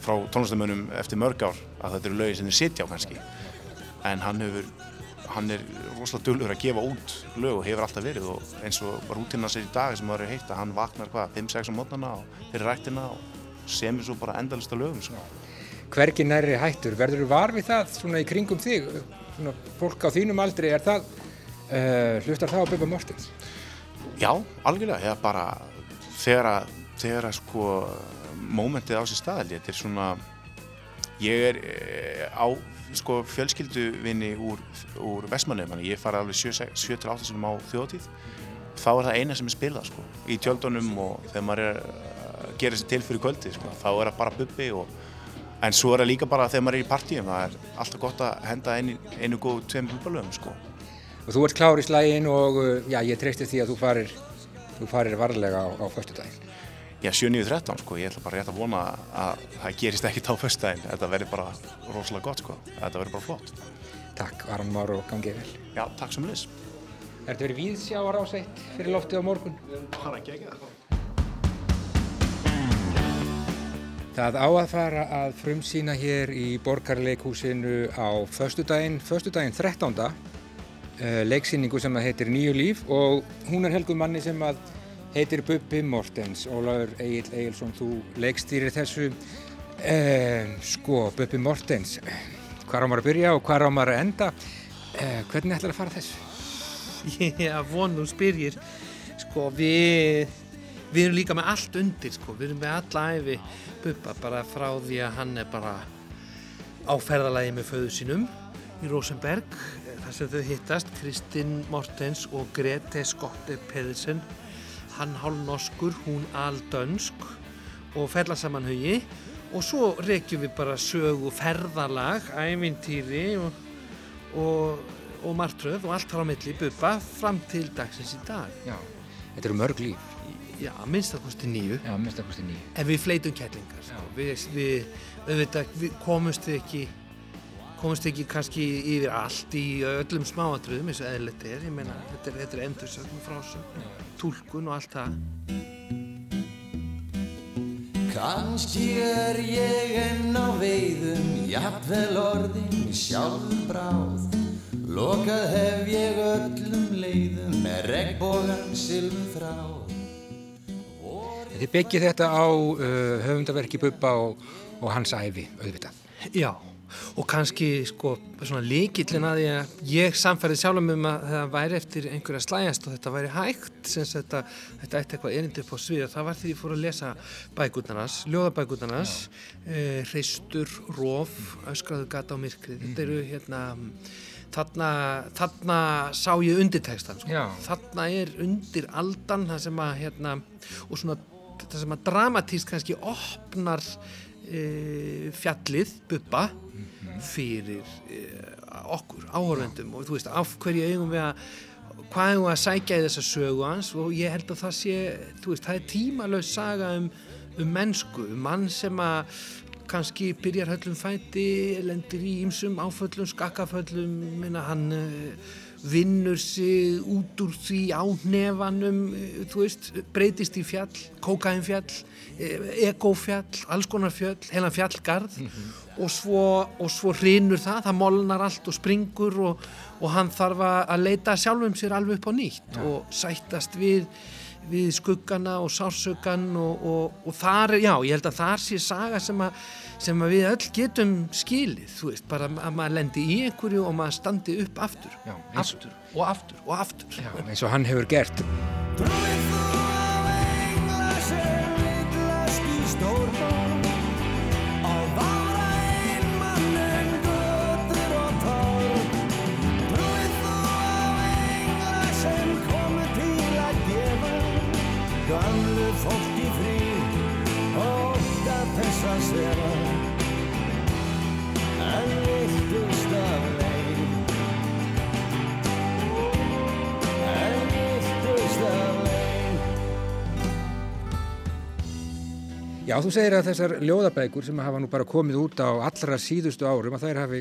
Speaker 6: frá tónlistamönnum eftir mörg ár að þetta eru lögi sem þeir sitja á kannski. En hann hefur, hann er rosalega dölur að gefa út lög og hefur alltaf verið og eins og rútina sér í dag sem maður hefur heitt að hann vaknar hvað, 5-6 á mótnana og fyrir rættina og semur svo bara endalist á lögum. Sko.
Speaker 2: Hvergi næri hættur, verður þú var við það svona í kringum þig, svona fólk á þínum aldri, er það, uh, hlustar það á Bubba Mortens?
Speaker 6: Já, algjörlega, ég bara þegar að, þegar að sko mómentið á sér staðaldi, þetta er svona ég er e, á sko fjölskylduvinni úr, úr Vestmannum, ég fara alveg 7-8 sinum á þjóðtíð þá er það eina sem er spilað sko í tjöldunum og þegar maður er að gera sér til fyrir kvöldi sko, þá er það bara bubbi og en svo er það líka bara þegar maður er í partíum, það er alltaf gott að henda einu, einu góð tveim bubbalöfum sko
Speaker 2: Og þú ert klár í slægin og já, ég treysti því að þú farir, þú farir varlega á, á förstu daginn.
Speaker 6: Já, 7.9.13 sko, ég ætla bara rétt að vona að það gerist ekkit á förstu daginn. Þetta verður bara rosalega gott sko, þetta verður bara flott.
Speaker 2: Takk, Aron Már og gangið vel.
Speaker 6: Já, takk sem leys.
Speaker 2: Er þetta verið víðsjáar ásætt fyrir loftið á morgun?
Speaker 6: Bara ekki það.
Speaker 2: Það á að fara að frumsýna hér í borgarleikhúsinu á förstudaginn, förstudaginn 13. Uh, leiksýningu sem að heitir Nýju líf og hún er helguð manni sem að heitir Bubbi Mortens Ólaður Egil Egilson, þú leikstýrir þessu uh, sko, Bubbi Mortens hvað á maður að byrja og hvað á maður að enda uh, hvernig ætlar að fara þessu?
Speaker 7: Já, vonum spyrjir sko, við við erum líka með allt undir sko, við erum með alla æfi Bubba bara frá því að hann er bara á ferðalagi með föðu sínum í Rosenberg þar sem þau hittast Kristinn Mortens og Grete Skotte Pedersen. Hann hálf norskur, hún aldönsk og ferla saman hugi. Og svo reykjum við bara sögu ferðalag, ævintýri og, og, og martröð og allt þar á milli buppa fram til dagsins í dag.
Speaker 2: Já, þetta eru mörg líf
Speaker 7: Já, minnstakosti nýju
Speaker 2: Já, minnstakosti nýju
Speaker 7: En við fleitum kettlingar sko. við, við, við, við komumst við ekki komumst ekki kannski yfir allt í öllum smáatröðum eins og eðlert er, ég meina þetta er, þetta er endursögn frásögn, tólkun og allt það.
Speaker 8: Kanski er ég enn á veiðum, jafnvel orðin sjálfur bráð. Lokað hef ég öllum leiðum með regnbógan silfur þráð.
Speaker 2: Þið byggið þetta á uh, höfundaverki Bubba og, og hans æfi, auðvitað.
Speaker 7: Já, og kannski sko svona líkillin að að ég samfærið sjálf um að það væri eftir einhverja slæjast og þetta væri hægt sem þetta, þetta ætti eitthvað erindi upp á svið og það var því ég fór að lesa bækutnarnas, ljóðabækutnarnas eh, Hreistur, Róf Öskraðu gata á myrkrið þetta eru hérna þarna, þarna sá ég undirtekstan sko. Þarna er undir aldan það sem að hérna og svona það sem að dramatíst kannski opnar e, fjallið Bubba fyrir e, okkur, áhörvendum og þú veist, af hverju eigum við að hvað eigum við að sækja í þessa sögu hans? Og ég held að það sé, þú veist, það er tímalös saga um, um mennsku, um mann sem að kannski byrjar höllum fæti, lendir í ýmsum áföllum, skakkaföllum, minna hann uh, vinnur sig út úr því á nefanum, þú veist, breytist í fjall, kókainfjall, egófjall, alls konar fjöll, heilan fjallgarð. Og svo, og svo hrinur það, það molnar allt og springur og, og hann þarf að leita sjálfum sér alveg upp á nýtt og sættast við við skuggana og sársökan og, og, og þar, já, ég held að þar sé saga sem að, sem að við öll getum skilið, þú veist, bara að maður lendi í einhverju og maður standi upp aftur,
Speaker 2: Já, eins og-
Speaker 7: aftur og aftur og aftur.
Speaker 2: Já, eins og hann hefur gert. Já, þú segir að þessar ljóðabækur sem hafa nú bara komið út á allra síðustu árum að þær hafi,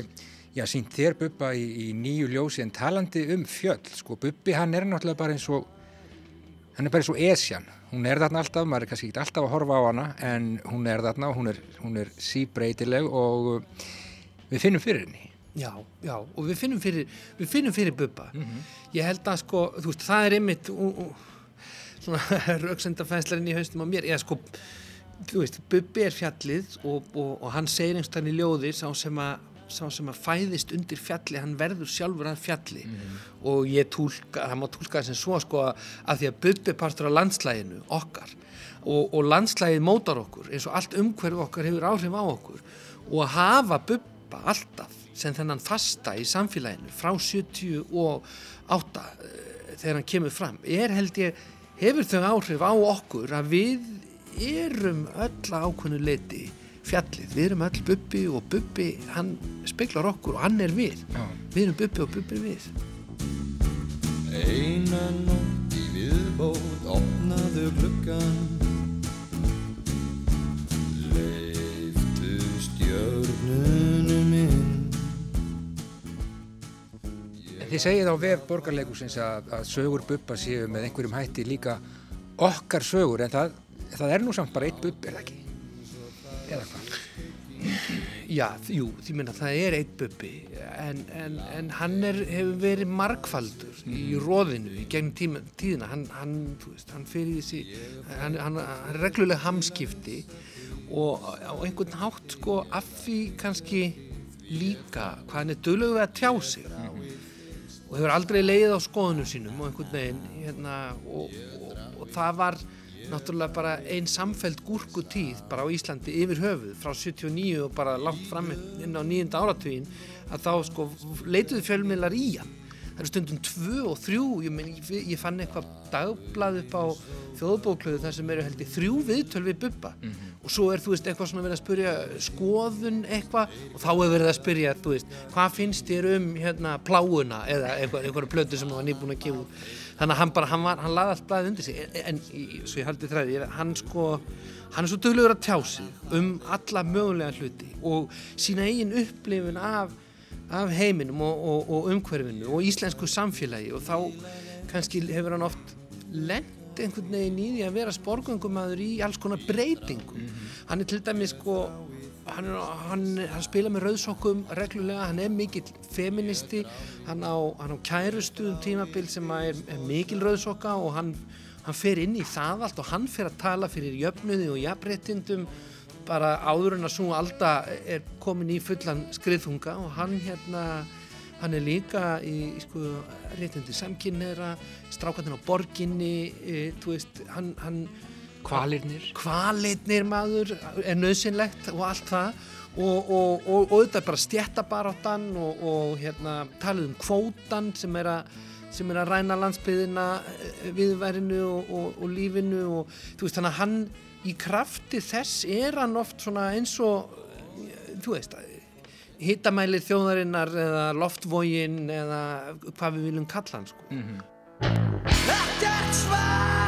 Speaker 2: já, sínt þér Bubba í, í nýju ljósi en talandi um fjöll, sko, Bubbi hann er náttúrulega bara eins og, hann er bara eins og esjan, hún er þarna alltaf, maður er kannski ekki alltaf að horfa á hana en hún er þarna og hún er, hún er síbreytileg og uh, við finnum fyrir henni.
Speaker 7: Já, já, og við finnum fyrir, við finnum fyrir Bubba. Ég held að sko, þú veist, það er einmitt ú, ú, svona rauksendafænslarinn í haustum á mér. Ég sko, þú veist, Bubbi er fjallið og, og, og hann segir einhverstann í ljóði sá sem að sá sem að fæðist undir fjalli hann verður sjálfur að fjalli. Og ég tólka, það má tólka það sem svo sko að því að Bubbi partur af landslæginu okkar. Og, og landslægið mótar okkur eins og allt umhverfi okkar hefur áhrif á okkur. Og að hafa Bubba alltaf sem þennan fasta í samfélaginu frá 78 eh, þegar hann kemur fram er held ég, hefur þau áhrif á okkur að við erum öll að ákveðnu leiti fjallið, við erum öll Bubbi og Bubbi hann speiklar okkur og hann er við.
Speaker 2: Já.
Speaker 7: við erum Bubbi og Bubbi er við.
Speaker 8: Eina nótt í viðbót opnaðu gluggan Leiftu stjörnunum inn.
Speaker 2: En þið segið á vef borgarleikusins að, að sögur Bubba séu með einhverjum hætti líka okkar sögur en það, það er nú samt bara eitt Bubbi, er það ekki? Eða hvað?
Speaker 7: Já, jú, því minna það er eitt Bubbi en, en, en hann er, hefur verið margfaldur í róðinu í gegnum tíma, tíðina hann, hann, veist, hann fyrir þessi hann, hann, hann er reglulega hamskipti og á einhvern hátt sko af því kannski líka hvað hann er döglegur við að tjá sig og hefur aldrei leið á skoðunum sínum og einhvern veginn hérna, og, og, og það var náttúrulega bara ein samfeld gúrkutíð bara á Íslandi yfir höfuð frá 79 og bara langt fram inn á nýjunda áratugin að þá sko leituðu fjölmiðlar í hann. Það eru stundum tvö og þrjú ég, men, ég, fann eitthvað dagblað upp á þjóðbóklöðu þar sem eru held ég þrjú viðtöl við Bubba. Og svo er þú veist eitthvað svona verið að spyrja skoðun eitthvað og þá er verið að spyrja þú veist hvað finnst þér um hérna pláuna eða eitthvað, eitthvað plötu sem hann var nýbúin að gefa þannig að hann bara, hann, var, hann laði allt blæði undir sig. En, en svo ég haldi þræði, hann sko hann er svo duglegur að tjá sig um alla mögulega hluti og sína eigin upplifun af af heiminum og, og, og umhverfinu og íslensku samfélagi. Og þá kannski hefur hann oft lent einhvern veginn í því að vera sporgöngumæður í alls konar breytingum. Hann er til dæmis sko hann, hann, hann spila með rauðsokkum reglulega, hann er mikill feministi hann á, á kærustu um tímabil sem er, er mikil rauðsokka og hann, hann fer inn í það allt og hann fer að tala fyrir jöfnuði og jafnréttindum. Bara áður en að svo alltaf er komin í fullan skriðhunga og hann hérna hann er líka í sko, réttindi samkynneira strákarnir á borginni e, þú veist, hann, hann
Speaker 2: Kvalirnir.
Speaker 7: kvalirnir maður er nöðsynlegt og allt það og, og, og, og auðvitað bara stjættabaráttan og, og hérna talið um kvótan sem er að sem er að ræna landsbyðina eh, viðværinu og, og, og lífinu og þú veist þannig að hann í krafti þess er hann oft svona eins og eh, þú veist hittamælir þjóðarinnar eða loftvógin eða hvað við viljum kalla hann sko.
Speaker 8: Ekkert svar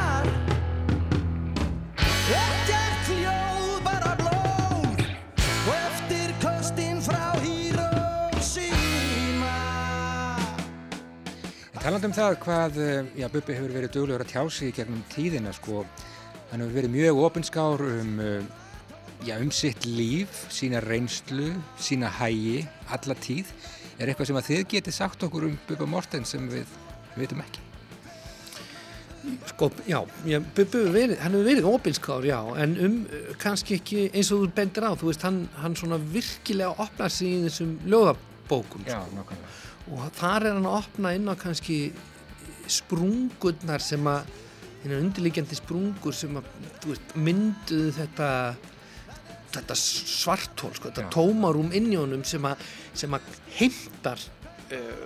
Speaker 2: Talandi um það hvað, eh, já, Bubbi hefur verið duglegur að tjá sig í gegnum tíðina, sko, hann hefur verið mjög opinskár um, eh, já, um sitt líf, sína reynslu, sína hægi, alla tíð. Er eitthvað sem að þið getið sagt okkur um Bubba Mortens sem við vitum ekki?
Speaker 7: Sko, já, já verið, hann hefur verið opinskár, já, en um uh, kannski ekki eins og þú bendir á, þú veist, hann, hann svona virkilega opnar sig í þessum ljóðabókum,
Speaker 2: Já,
Speaker 7: sko.
Speaker 2: nákvæmlega.
Speaker 7: Og þar er hann að opna inn á kannski sprungurnar sem að, hérna undirliggjandi sprungur sem að, veist, mynduðu þetta, þetta svartól, sko, þetta
Speaker 2: Já.
Speaker 7: tómarúm inn í honum sem að, sem að heimtar uh,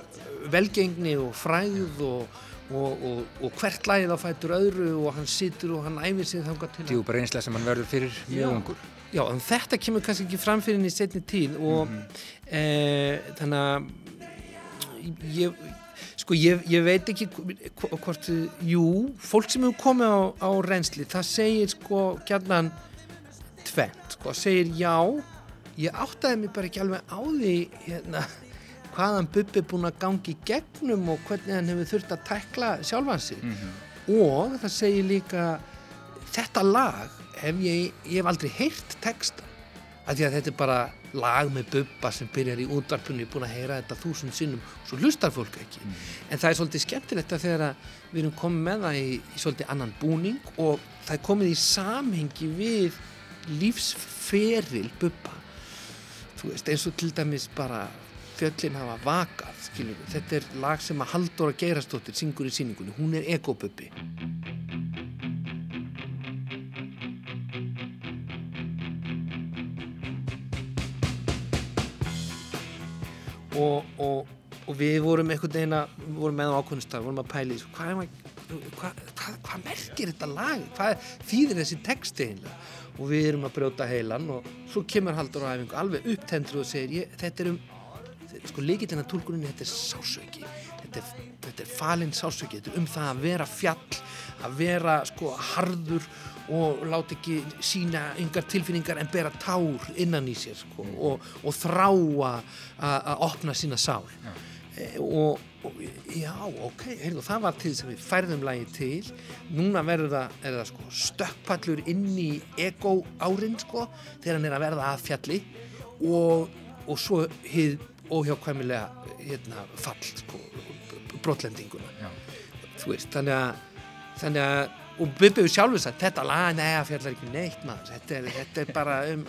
Speaker 7: velgengni og fræð og, og, og, og hvert lagið á fætur öðru og hann situr og hann æfir sig þangað til að
Speaker 2: Djúpa reynsla sem hann verður fyrir mjög ungur.
Speaker 7: Já, en þetta kemur kannski ekki fram fyrir henni í setni tíð og e, þannig að ég, sko, ég, ég veit ekki hv- hvort, jú, fólk sem hefur komið á, á reynsli, það segir sko gjarnan tvent, sko, segir já, ég áttaði mig bara ekki alveg á því hérna, hvaðan Bubbi er búinn að gangi gegnum og hvernig hann hefur þurft að tækla sjálfan sig. Og það segir líka þetta lag hef ég, ég hef aldrei heyrt texta af því að þetta er bara lag með bubba sem byrjar í útvarpunni, ég er búin að heyra þetta þúsund sinnum, svo hlustar fólk ekki. En það er svolítið skemmtilegt að þegar við erum komið með það í, í svolítið annan búning og það er komið í samhengi við lífsferil bubba. Þú veist, eins og til dæmis bara fjöllin hafa vakað, skilur þetta er lag sem að Halldóra Geirastóttir syngur í síningunni, hún er ekobubbi og, og, og við vorum einhvern veginn að vorum með á ákvöndustaf, vorum að pæli hvað, hvað, hvað, hvað merkir þetta lag? Hvað þýðir þessi texti eiginlega? Og við erum að brjóta heilan og svo kemur Haldur á æfingu alveg upptendru og segir ég, þetta er um sko líkillina tólkuninni þetta er sásauki. Þetta er, þetta er falinn sásauki. Þetta er um það að vera fjall að vera sko harður og láta ekki sína yngar tilfinningar en bera tár innan í sér sko, og, og þrá að- opna sína sál. E, og, og já, ok heyrðu, það var til þess að við færðum lagi til. Núna verður það, það sko, stökkpallur inn í ego árin sko, þegar hann er að verða að fjalli. Og, og svo hið óhjákvæmilega hérna, fall sko, brotlendinguna. Veist, þannig að þannig að, og Bubbi hefur sjálfur sagt þetta lag, neða, fjallar ekki neitt maður. Þetta er, þetta er bara um,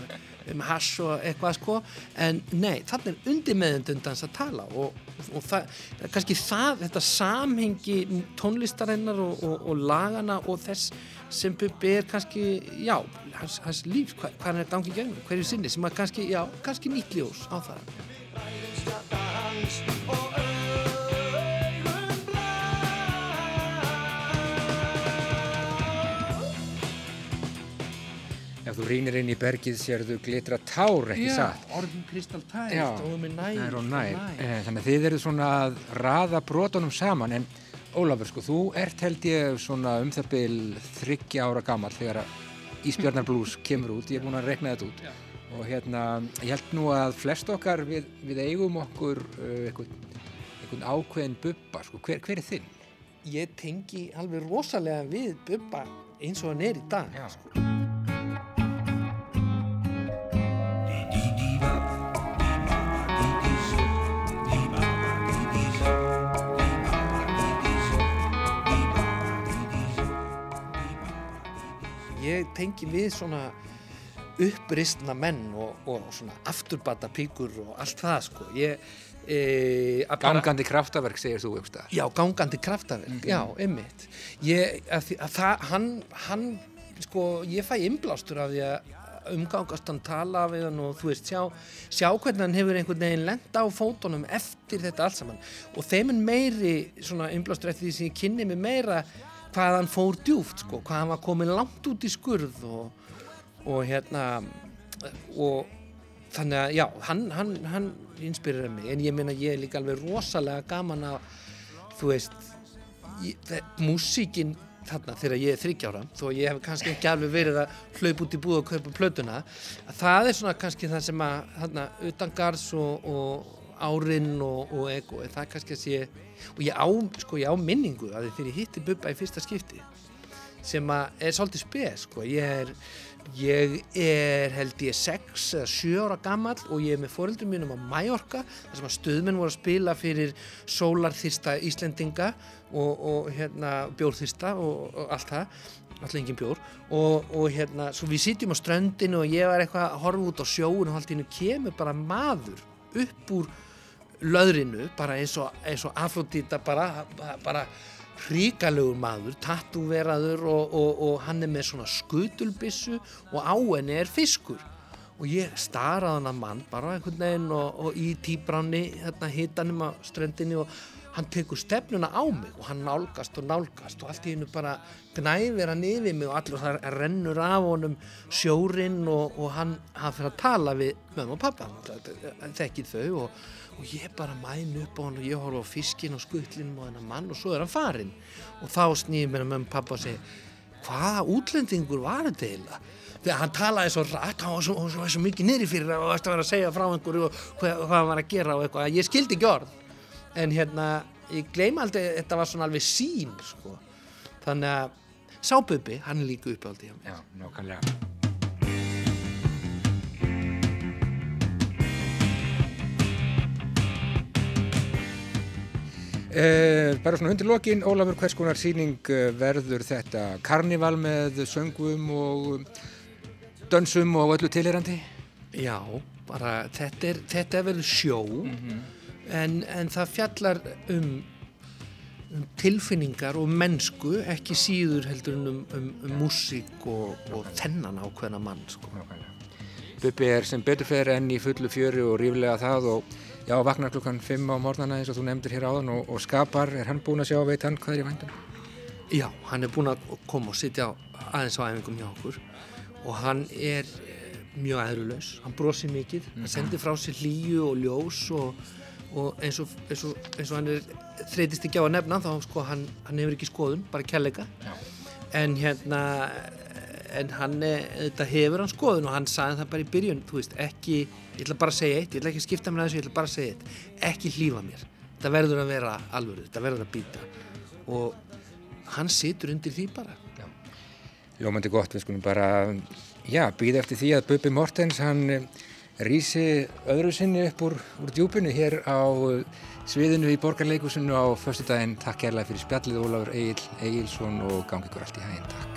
Speaker 7: um hass og eitthvað sko. En nei, þannig er undir meðundundans að tala og, og það, kannski það, þetta samhengi tónlistarinnar og, og, og lagana og þess sem Bubbi er kannski, já, hans, hans líf hvað, hvað er dangið gegnum, hverju sinni sem að kannski, já, kannski nýtt ljós á það
Speaker 2: Ef þú rýnir inn í bergið sérðu glitra tár, ekki satt?
Speaker 7: orðin kristal tært
Speaker 2: Já,
Speaker 7: og með nær,
Speaker 2: nær og nær. Eh, Þannig að þið eru svona að raða brotunum saman. En Ólafur sko, þú ert held ég svona um það bil þryggja ára gammal þegar að Ísbjarnar Blues kemur út, ég er búin að rekna þetta út og hérna, ég held nú að flest okkar við, við eigum okkur uh, einhvern, ákveðin bubba, sko, hver, hver er þinn?
Speaker 7: Ég tengi alveg rosalega við Bubba eins og hann er í dag. Sko. Ég tengi við svona uppristna menn og, og svona afturbata píkur og allt það sko. Ég, e, að bara-
Speaker 2: Gangandi kraftaverk, segir þú einhverstað.
Speaker 7: Já, gangandi kraftaverk, já, einmitt. Ég, að að það, hann, hann, sko, ég fæ innblástur af því að umgangast hann tala við hann og þú veist, sjá, sjá hvernig hann hefur einhvern veginn lent á fótunum eftir þetta allt saman og þeim er meiri svona innblástur eftir því sem ég kynni mig meira hvað hann fór djúft, sko, hvað hann var komin langt út í skurð og, og hérna, og þannig að já, hann, hann, hann inspirirar mig, en ég meina ég er líka alveg rosalega gaman að þú veist ég, það, músíkin þarna þegar ég er þryggjára þó ég hef kannski ekki alveg verið að hlaup út í búð og kaupa plötuna að það er svona kannski það sem að þarna utangars og, og árin og, og ego það er kannski að sé og ég á, sko, ég á minningu að þegar ég hitti Bubba í fyrsta skipti sem að er svolítið spes sko. ég er ég er held ég 6 eða 7 ára gammal og ég er með foreldrum mínum á Mallorca þar sem að stöðmenn voru að spila fyrir sólarþyrsta Íslendinga og, og hérna bjórþyrsta og, og allt það alltaf engin bjór. Og, og hérna svo við sitjum á ströndinu og ég var eitthvað að horfa út á sjóun og allt í hennu kemur bara maður upp úr löðrinu bara eins og, og Afrodita bara, bara hríkalegur maður, tattúveraður og, og, og hann er með svona skutulbissu og á henni er fiskur. Og ég staraði hann að mann bara einhvern veginn og, og í tíbranni hérna hitanum á ströndinni og hann tekur stefnuna á mig og hann nálgast og nálgast og allt í hennu bara gnæfir hann yfir mig og allir það rennur af honum sjórin og, hann, hann fyrir að tala við mömmu og pappa þekkið þau og, og ég bara mæn upp á hann og ég horfa á fiskin og skutlinum og hennar mann og svo er hann farinn. Og þá snýðum mér að mömmu og pappa og segja hvaða útlendingur var þetta eiginlega? Þegar hann talaði svo rætt var svo, svo, svo mikið niðri fyrir og það var að segja frá einhverju og hvað, hvað hann var að gera og eitthvað ég skildi ekki orð. En hérna, ég gleyma aldrei þetta var svona alveg sín sko. þannig að Sábubbi, hann er líka uppáldi hjá mér.
Speaker 2: Já, Uh, bara svona undir lokin, Ólafur, hvers konar síning uh, verður þetta karnival með söngum og dönsum og öllu tilherandi?
Speaker 7: Já, bara þetta er, þetta er verið sjó en, en það fjallar um, um tilfinningar og mennsku ekki síður heldur um, um, um músík og, og þennan ákveðna mann sko.
Speaker 2: Bubbi er sem betur fer enn í fullu fjöru og ríflega það og já, vaknar klukkan 5 á morgnana eins og þú nefndir hér áðan og, og skapar, er hann búinn að sjá, veit hann hvað er í vændum?
Speaker 7: Já, hann er búinn að koma og sitja aðeins á æfingum hjá okkur. Og hann er eh, mjög æðrulaus, hann brosir mikið. Hann sendir frá sér hlýju og ljós og, og eins, og, eins, og, eins og hann er þreytist ekki á að nefna þá sko hann, hann hefur ekki skoðun, bara
Speaker 2: Já.
Speaker 7: en hérna en hann, er- þetta hefur hann skoðun og hann sagði það bara í byrjun, þú veist, ekki ég ætla bara að segja eitt, ég ætla ekki að skipta mér að þessu ég ætla bara að segja eitt, ekki hlífa mér þetta verður að vera alvöru, þetta verður að býta og hann situr undir því bara
Speaker 2: Ljómandi gott, við skulum bara, já, býða eftir því að Bubbi Mortens, hann eh, rísi öðru sinni upp úr, úr djúpinu hér á eh, sviðinu í Borgarleikusinu á föstudaginn. Takk kærlega fyrir spjallið Ólafur Egil Egilson og gangi ykkur allt í hæginn. Takk.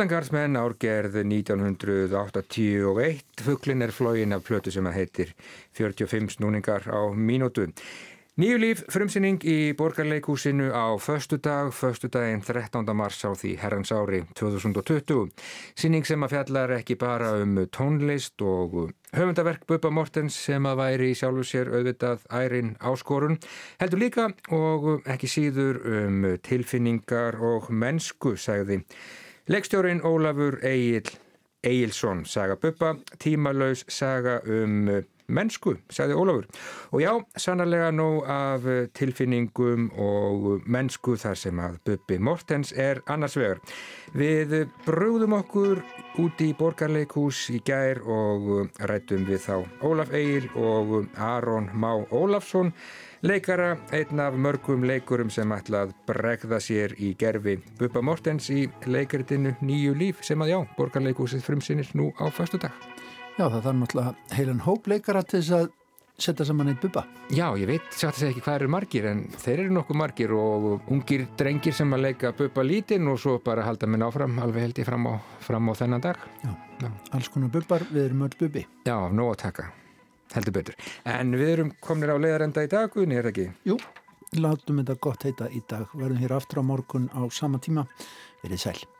Speaker 2: Utangarsmenn árgerð 1981, fugglin er flógin af plötu sem að heitir 45 snúningar á mínútu. Nýju líf frumsynning í borgarleikúsinu á förstu dag, förstu daginn 13. mars á því herrans ári 2020. Sýning sem að fjallar ekki bara um tónlist og höfundaverk Bubba Mortens sem að væri í sjálfu sér auðvitað ærin áskorun, heldur líka og ekki síður um tilfinningar og mennsku, sagði. Leikstjórin Ólafur Egil Egilson saga Bubba, tímalauðs saga um mennsku, sagði Ólafur. Og já, sannarlega nóg af tilfinningum og mennsku þar sem að Bubbi Mortens er annars vegar. Við brúðum okkur út í borgarleikús í gær og rættum við þá Ólaf Egil og Aron Má Ólafsson leikara, einn af mörgum leikurum sem ætla að bregða sér í gerfi Bubba Mortens í leikaritinu Nýju líf sem að já, borgarleikúsið frumsinnir nú á fastu dag.
Speaker 1: Já, það þarf náttúrulega heilan hópleikara til þess að setja saman eitt bubba.
Speaker 2: Já, ég veit satt að segja ekki hvað eru margir en þeir eru nokkuð margir og ungir drengir sem að leika bubba lítinn og svo bara halda minn áfram alveg held ég fram á, fram á þennan dag.
Speaker 1: Já, Já. alls konar bubbar, við erum öll bubbi.
Speaker 2: Já, nóg að taka, heldur betur. En við erum kominir á leiðarenda í dag, Guðni, er ekki?
Speaker 1: Jú, látum þetta gott heita í dag. Verðum hér aftur á morgun á sama tíma. Verið sæl.